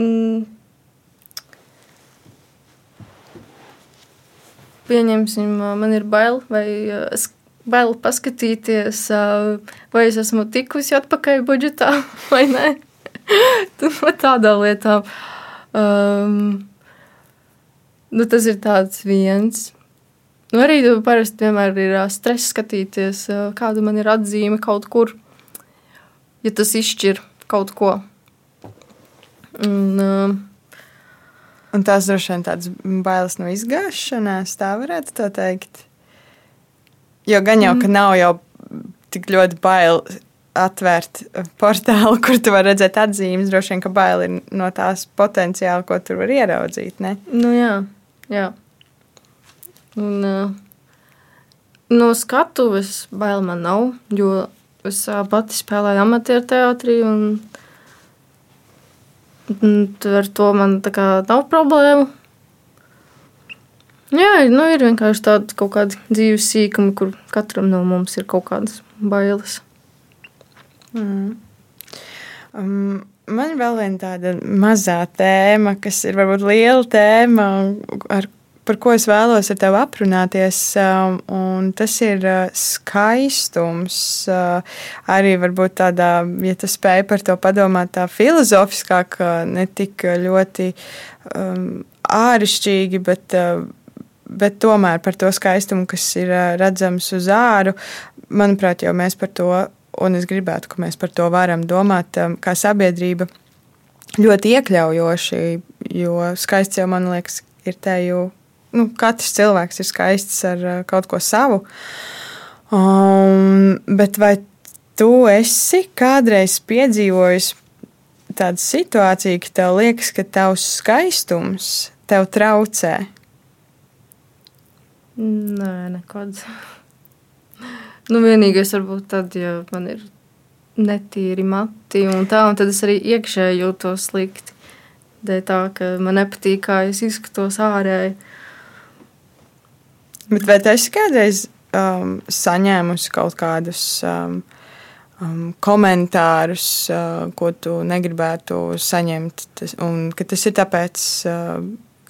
Mm. Pieņemsim, man ir bail, vai es bail paskatīties, vai es esmu tikusi atpakaļ budžetā *laughs* vai nē. *laughs* Tādā lietā. Um, nu, tas ir tāds viens. Nu, arī parasti vienmēr ir stress skatīties, kāda man ir atzīme kaut kur, ja tas izšķir kaut ko. Un, uh, Un tās droši vien tādas bailes no izgāšanās, tā varētu tā teikt. Jo gan jau, ka mm. nav jau tik ļoti bail atvērt portālu, kur tu vari redzēt atzīmes. Droši vien, ka bail ir no tās potenciāla, ko tur var ieraudzīt. Ne? Nu, jā, jā. Un, uh, no skatuves bail man nav, jo es uh, pati spēlēju amatieru teātrī. Un, Ar to man nav problēmu. Jā, nu, ir vienkārši tādi kaut kādi dzīves sīkumi, kur katram no mums ir kaut kādas bailes. Mm. Um, man vēl viena tāda mazā tēma, kas ir varbūt liela tēma, ar, par ko es vēlos ar tevi aprunāties. Um, tas ir uh, skaistums. Uh, arī varbūt tādā, ja tu spēj par to padomāt, tā filozofiskāk, ne tik ļoti um, āršķirīgi, bet. Uh, bet tomēr par to skaistumu, kas ir redzams uz āru, manuprāt, jau mēs par to, un es gribētu, ka mēs par to varam domāt kā sabiedrība ļoti iekļaujoši, jo skaists jau, man liekas, ir te jau, nu, katrs cilvēks ir skaists ar kaut ko savu. Um, bet vai tu esi kādreiz piedzīvojis tādu situāciju, ka tev liekas, ka tavs skaistums tev traucē? Nē, nekad. nu, vienīgais varbūt tad, ja man ir netīri mati un tā, un tad es arī iekšēji jūtos slikti. Dēļ tā, ka man nepatīk, kā es izskatos ārēji. Bet vai tu esi kādreiz um, saņēmusi kaut kādus um, um, komentārus, uh, ko tu negribētu saņemt, tas, un ka tas ir tāpēc, uh,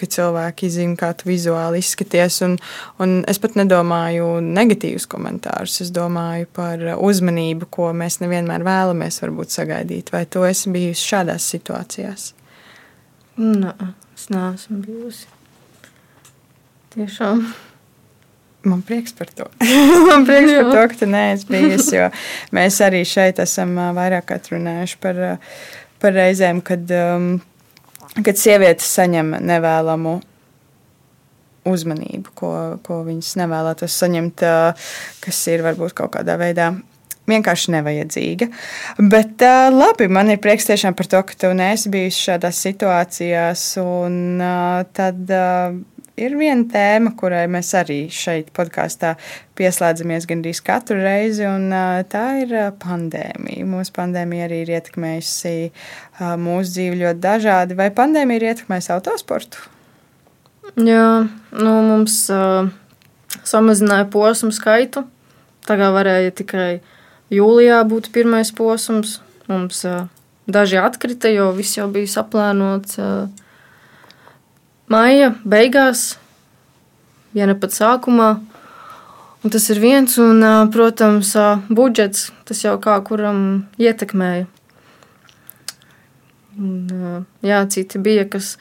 ka cilvēki zina, kā tu vizuāli izskaties. Un, un es pat nedomāju negatīvus komentārus. Es domāju par uzmanību, ko mēs nevienmēr vēlamies sagaidīt. Vai tu esi bijusi šādās situācijās? Nē, es neesmu bijusi. Tiešām. Man prieks par to. *laughs* Man prieks par to, ka tu neesi bijis. Mēs arī šeit esam vairāk runājuši par, par reizēm, kad um, kad sievietes saņem nevēlamu uzmanību, ko, ko viņas nevēlētos saņemt, kas ir varbūt kaut kādā veidā vienkārši nevajadzīga. Bet uh, labi, man ir prieks tiešām par to, ka tu neesi bijis šādās situācijās. Un uh, tad uh, ir viena tēma, kurai mēs arī šeit podkāstā pieslēdzamies gandrīz katru reizi, un tā ir pandēmija. Mūsu pandēmija arī ir ietekmējusi mūsu dzīvi ļoti dažādi. Vai pandēmija ir ietekmējusi autosportu? Jā, nu, mums uh, samazināja posmu skaitu. Tagad varēja tikai jūlijā būt pirmais posms. Mums uh, daži atkrita, jo viss jau bija saplānots. Uh, maija beigās, ja ne pat sākumā. Un tas ir viens, un, protams, budžets, tas jau kā kuram ietekmēja. Un, jā, citi bija, kas,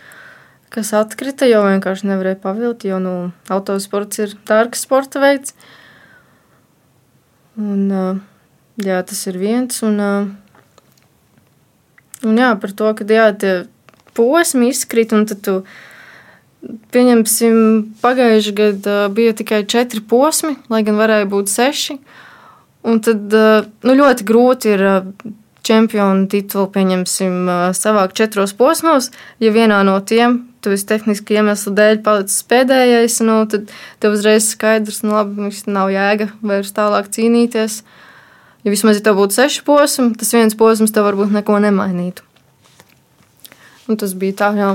kas atkrita, jo vienkārši nevarēja pavilkt, jo nu, autosports ir dārgs sporta veids. Un, jā, tas ir viens. Un, un jā, par to, ka jā, tie posmi izkrīt, un tad tu Pieņemsim, pagājušajā gadā bija tikai četri posmi, lai gan varēja būt seši. Un tad nu, ļoti grūti ir čempionu titulu pieņemsim, savākt četros posmos. Ja vienā no tiem tu esi tehniski iemeslu dēļ palicis pēdējais, nu, tad tev uzreiz skaidrs, ka nu, labi, nav jēga vairs tālāk cīnīties. Ja vismaz ja tev būtu seši posmi, tas viens posms tev varbūt neko nemainītu. Un tas bija tā, jā.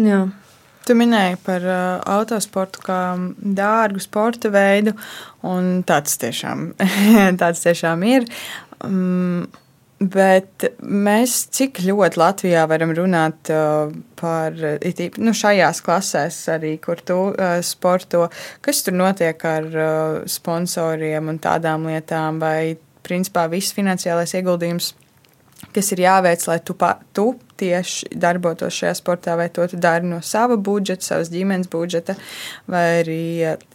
Jā. Tu minēji par uh, autosportu kā dārgu sporta veidu, un tāds tiešām, *laughs* tāds tiešām ir. Um, Bet mēs cik ļoti Latvijā varam runāt uh, par nu, šajās klasēs, arī kur tu uh, sporto, kas tur notiek ar uh, sponsoriem un tādām lietām, vai principā viss finansiālais ieguldījums, kas ir jāveic, lai tu, pa, tu tieši darbotos šajā sportā, vai to tu dari no sava budžeta, savas ģimenes budžeta, vai arī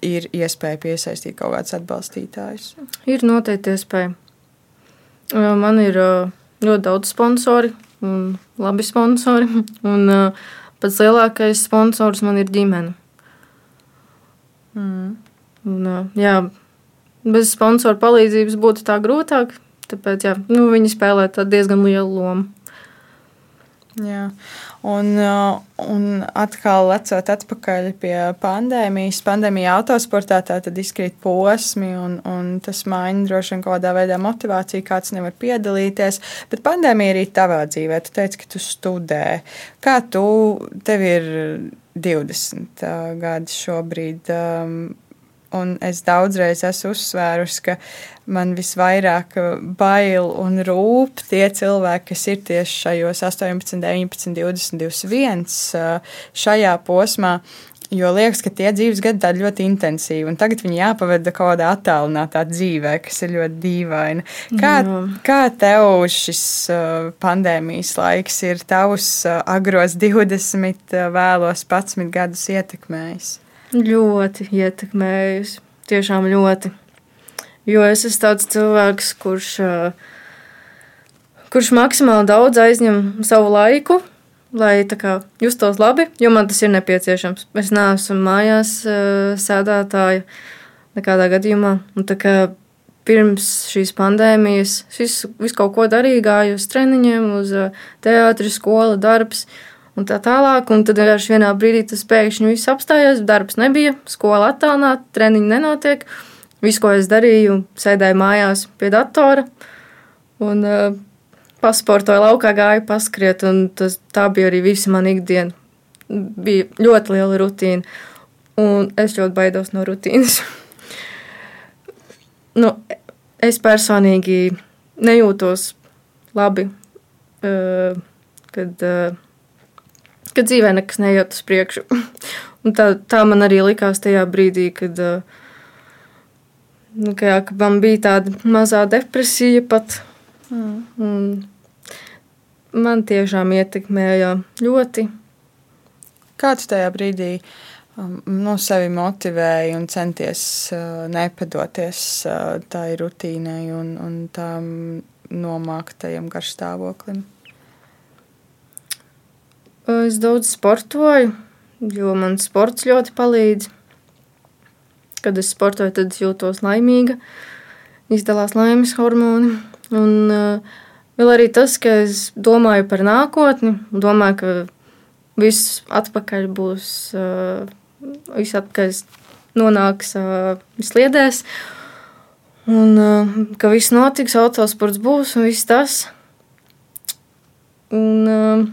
ir iespēja piesaistīt kaut kādus atbalstītājus? Ir noteikti iespēja. Man ir ļoti daudz sponsori un labi sponsori. *laughs* Un pats lielākais sponsors man ir ģimene. Mm. Un, jā, bez sponsora palīdzības būtu tā grūtāk. Tāpēc jā, nu, viņi spēlē diezgan lielu lomu. Jā. Un, uh, un atkal lecot atpakaļ pie pandēmijas, pandēmija autosportā tad izkrīt posmi, un, un tas maina droši vien kaut kādā veidā motivāciju, kāds nevar piedalīties. Bet pandēmija arī tavā dzīvē. Tu teici, ka tu studē. Kā tu, tev ir 20 uh, gadi šobrīd? Um, Un es daudzreiz esmu uzsvērusi, ka man visvairāk bail un rūp tie cilvēki, kas ir tieši šajos 18, 19, 20, 21 šajā posmā. Jo liekas, ka tie dzīves gadi ir ļoti intensīvi, un tagad viņi jāpavada kaut kādā attālinātā dzīvē, kas ir ļoti dīvaina. Kā, Jā. kā tev šis pandēmijas laiks ir tavus agros 20, vēlos 11 gadus ietekmējis? Ļoti ietekmējusi. Tiešām ļoti. Jo es esmu tāds cilvēks, kurš, kurš maksimāli daudz aizņem savu laiku, lai kā, justos labi, jo man tas ir nepieciešams. Es neesmu mājās sēdētāja nekādā gadījumā. Un, kā, pirms šīs pandēmijas visu, visu kaut ko darīju, gāju uz treniņiem, uz teātri, skola, darbs un tā tālāk. Un tad vienkārši vienā brīdī tas pēkšņi viss apstājās, darbs nebija, skola attālināta, treniņi nenotiek. Viss, ko es darīju, sēdēju mājās pie datora un uh, pasportoju laukā, gāju paskriet, tas, tā bija arī visa mana ikdiena. Bija ļoti liela rutīna, un es ļoti baidos no rutīnas. *laughs* nu, es personīgi nejūtos labi, uh, kad uh, ka dzīvē nekas neiet uz priekšu. *laughs* Un tā, tā man arī likās tajā brīdī, kad, nu, ka, jā, ka man bija tāda mazā depresija pat. Mm. Man tiešām ietekmēja ļoti. Kāds tajā brīdī um, no sevi motivēja un centies uh, nepadoties uh, tai rutīnai un, un tam nomāktajam garstāvoklim? Es daudz sportoju, jo man sports ļoti palīdz. Kad es sportoju, tad es jūtos laimīga, izdalās laimes hormoni. Un uh, vēl arī tas, ka es domāju par nākotni, domāju, ka viss atpakaļ būs, uh, viss atpakaļ nonāks uh, sliedēs, un ka viss notiks, autosports būs un viss tas. Un, uh,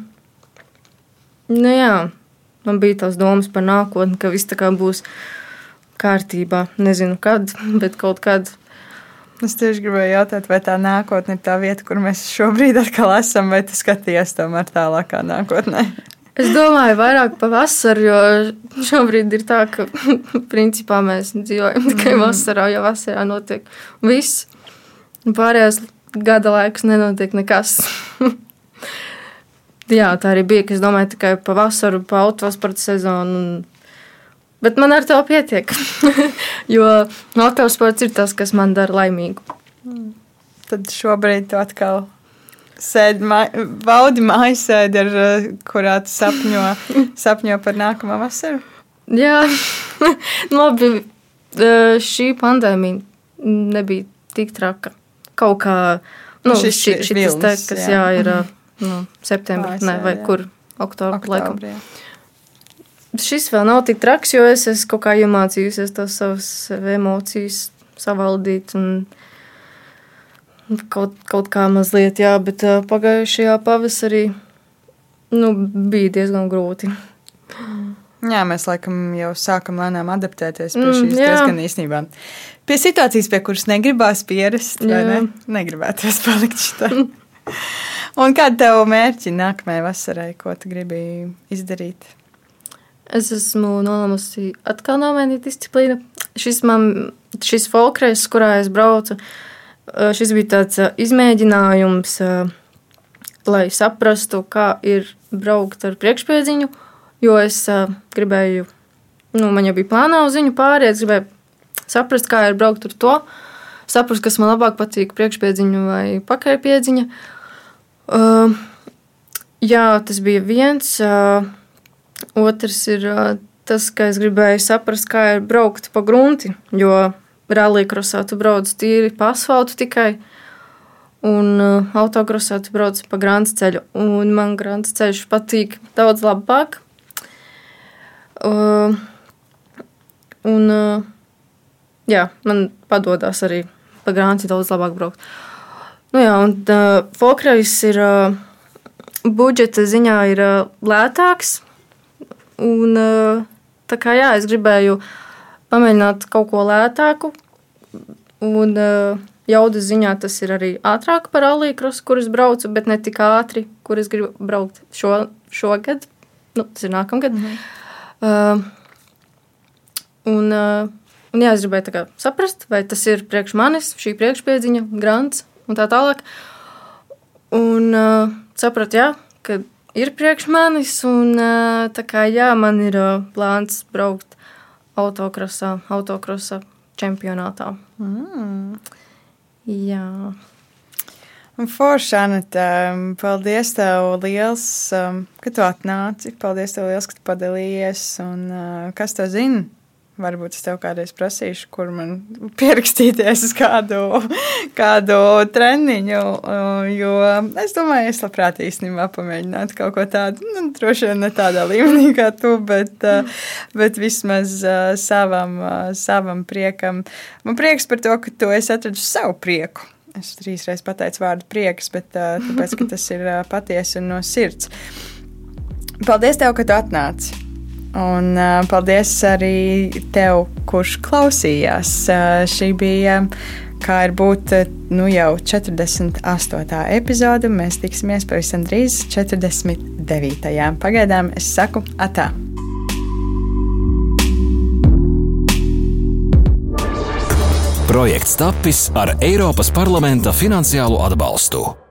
Nu, jā, man bija tās domas par nākotni, ka viss tā kā būs kārtībā. Nezinu, kad, *laughs* bet kaut kad. Es tieši gribēju jautāt, vai tā nākotne ir tā vieta, kur mēs šobrīd atkal esam, vai tu skaties tomēr tālākā nākotnē? *laughs* Es domāju, vairāk par vasaru, jo šobrīd ir tā, ka *laughs* principā mēs dzīvojam tikai mm. vasarā, jo vasarā notiek viss. Pārējās gada laiks nenotiek nekas. Jā, tā arī bija. Es domāju, tikai pa vasaru, pa autosporta sezonu. Un... Bet man ar to pietiek. *laughs* jo autosports ir tas, kas man dara laimīgu. Mm. Tad šobrīd tu atkal sēdi, baudi mājas sēdi, ar, eh, kurā tu sapņo, *laughs* sapņo par nākamo vasaru. Jā, *laughs* labi. Eh, šī pandēmija nebija tik traka. Kaut kā nu, šis, šis, šis te, kas jā. Jā, ir. Mm -hmm nu, septembrī, ne, vai jā. kur oktobrī. Oktobrī, Šis vēl nav tik traks, jo es esmu kaut kā iemācījusies tās savas emocijas savaldīt. Un, kaut, kaut kā mazliet, jā, bet pagājušajā pavasarī nu, bija diezgan grūti. Jā, mēs laikam jau sākam lēnām adaptēties pie Mm, šīs jā. diezgan īstenībā. Pie situācijas, pie kuras negribās pierast, vai Jā. ne? Negribētos palikt šitā. *laughs* Un kāda tev mērķi nākamajai vasarai, ko tu gribi izdarīt? Es esmu nolēmusi atkal nomainīt disciplīnu. Šis, man, šis folkreis, kurā es braucu, eh, šis bija tāds eh, izmēģinājums, eh, lai saprastu, kā ir braukt ar priekšpēdziņu. Jo es gribēju, nu, man jau bija plānā uz viņu pāriet, gribēju saprast, kā ir braukt ar to. Saprast, kas man labāk patīk, priekšpēdziņa vai pakaļpēdziņa. Uh, jā, tas bija viens. Uh, Otrs ir uh, tas, ka es gribēju saprast, kā ir braukt pa grunti. Jo rallija tu brauc tīri pa asfaltu tikai, un uh, autokrosā tu brauc pa grāmatas ceļu. Un man grāmatas ceļš patīk daudz labāk. Uh, un uh, jā, man padodas arī pa grāmatu daudz labāk braukt. Nu jā, un uh, Folkreis ir uh, budžeta ziņā ir uh, lētāks. Un, uh, tā kā jā, es gribēju pamēģināt kaut ko lētāku. Un uh, jaudas ziņā tas ir arī ātrāk par alīkrosu, kur es braucu, bet ne tik ātri, kur es gribu braukt šo, šogad. Nu, tas ir nākamgad. Mm -hmm. uh, un, uh, un jā, es gribēju saprast, vai tas ir priekš manis, šī priekšpiedziņa, grants un tā tālāk. Un uh, sapratu, jā, ka ir priekš manis, un uh, tā kā jā, man ir uh, plāns braukt autokrosā, autokrosā čempionātā. Mm. Jā. Un forši, Anita, paldies tev liels, um, ka tu atnāci. Paldies tev liels, ka tu padalījies. Un, uh, kas to zina? Varbūt es tev kādreiz prasīšu, kur man *laughs* pierakstīties uz kādu, kādu treniņu. uh, Jo es domāju, es labprāt īstenībā pamēģinātu kaut ko tādu. Nu, droši vien ne tādā līmenī kā tu, bet, uh, bet vismaz uh, savam, savam priekam. Man prieks par to, ka tu esi atradis savu prieku. Es trīs reizes pateicu vārdu prieks, bet tāpēc, ka tas ir patiesi un no sirds. Paldies, tev, ka tu atnāci! Un uh, paldies arī tev, kurš klausījās. Uh, šī bija kā ir būt nu, jau 48. epizode. Mēs tiksimies pavisam drīz 49. Pagaidām es saku atā. Projekts tapis ar Eiropas parlamenta finansiālo atbalstu.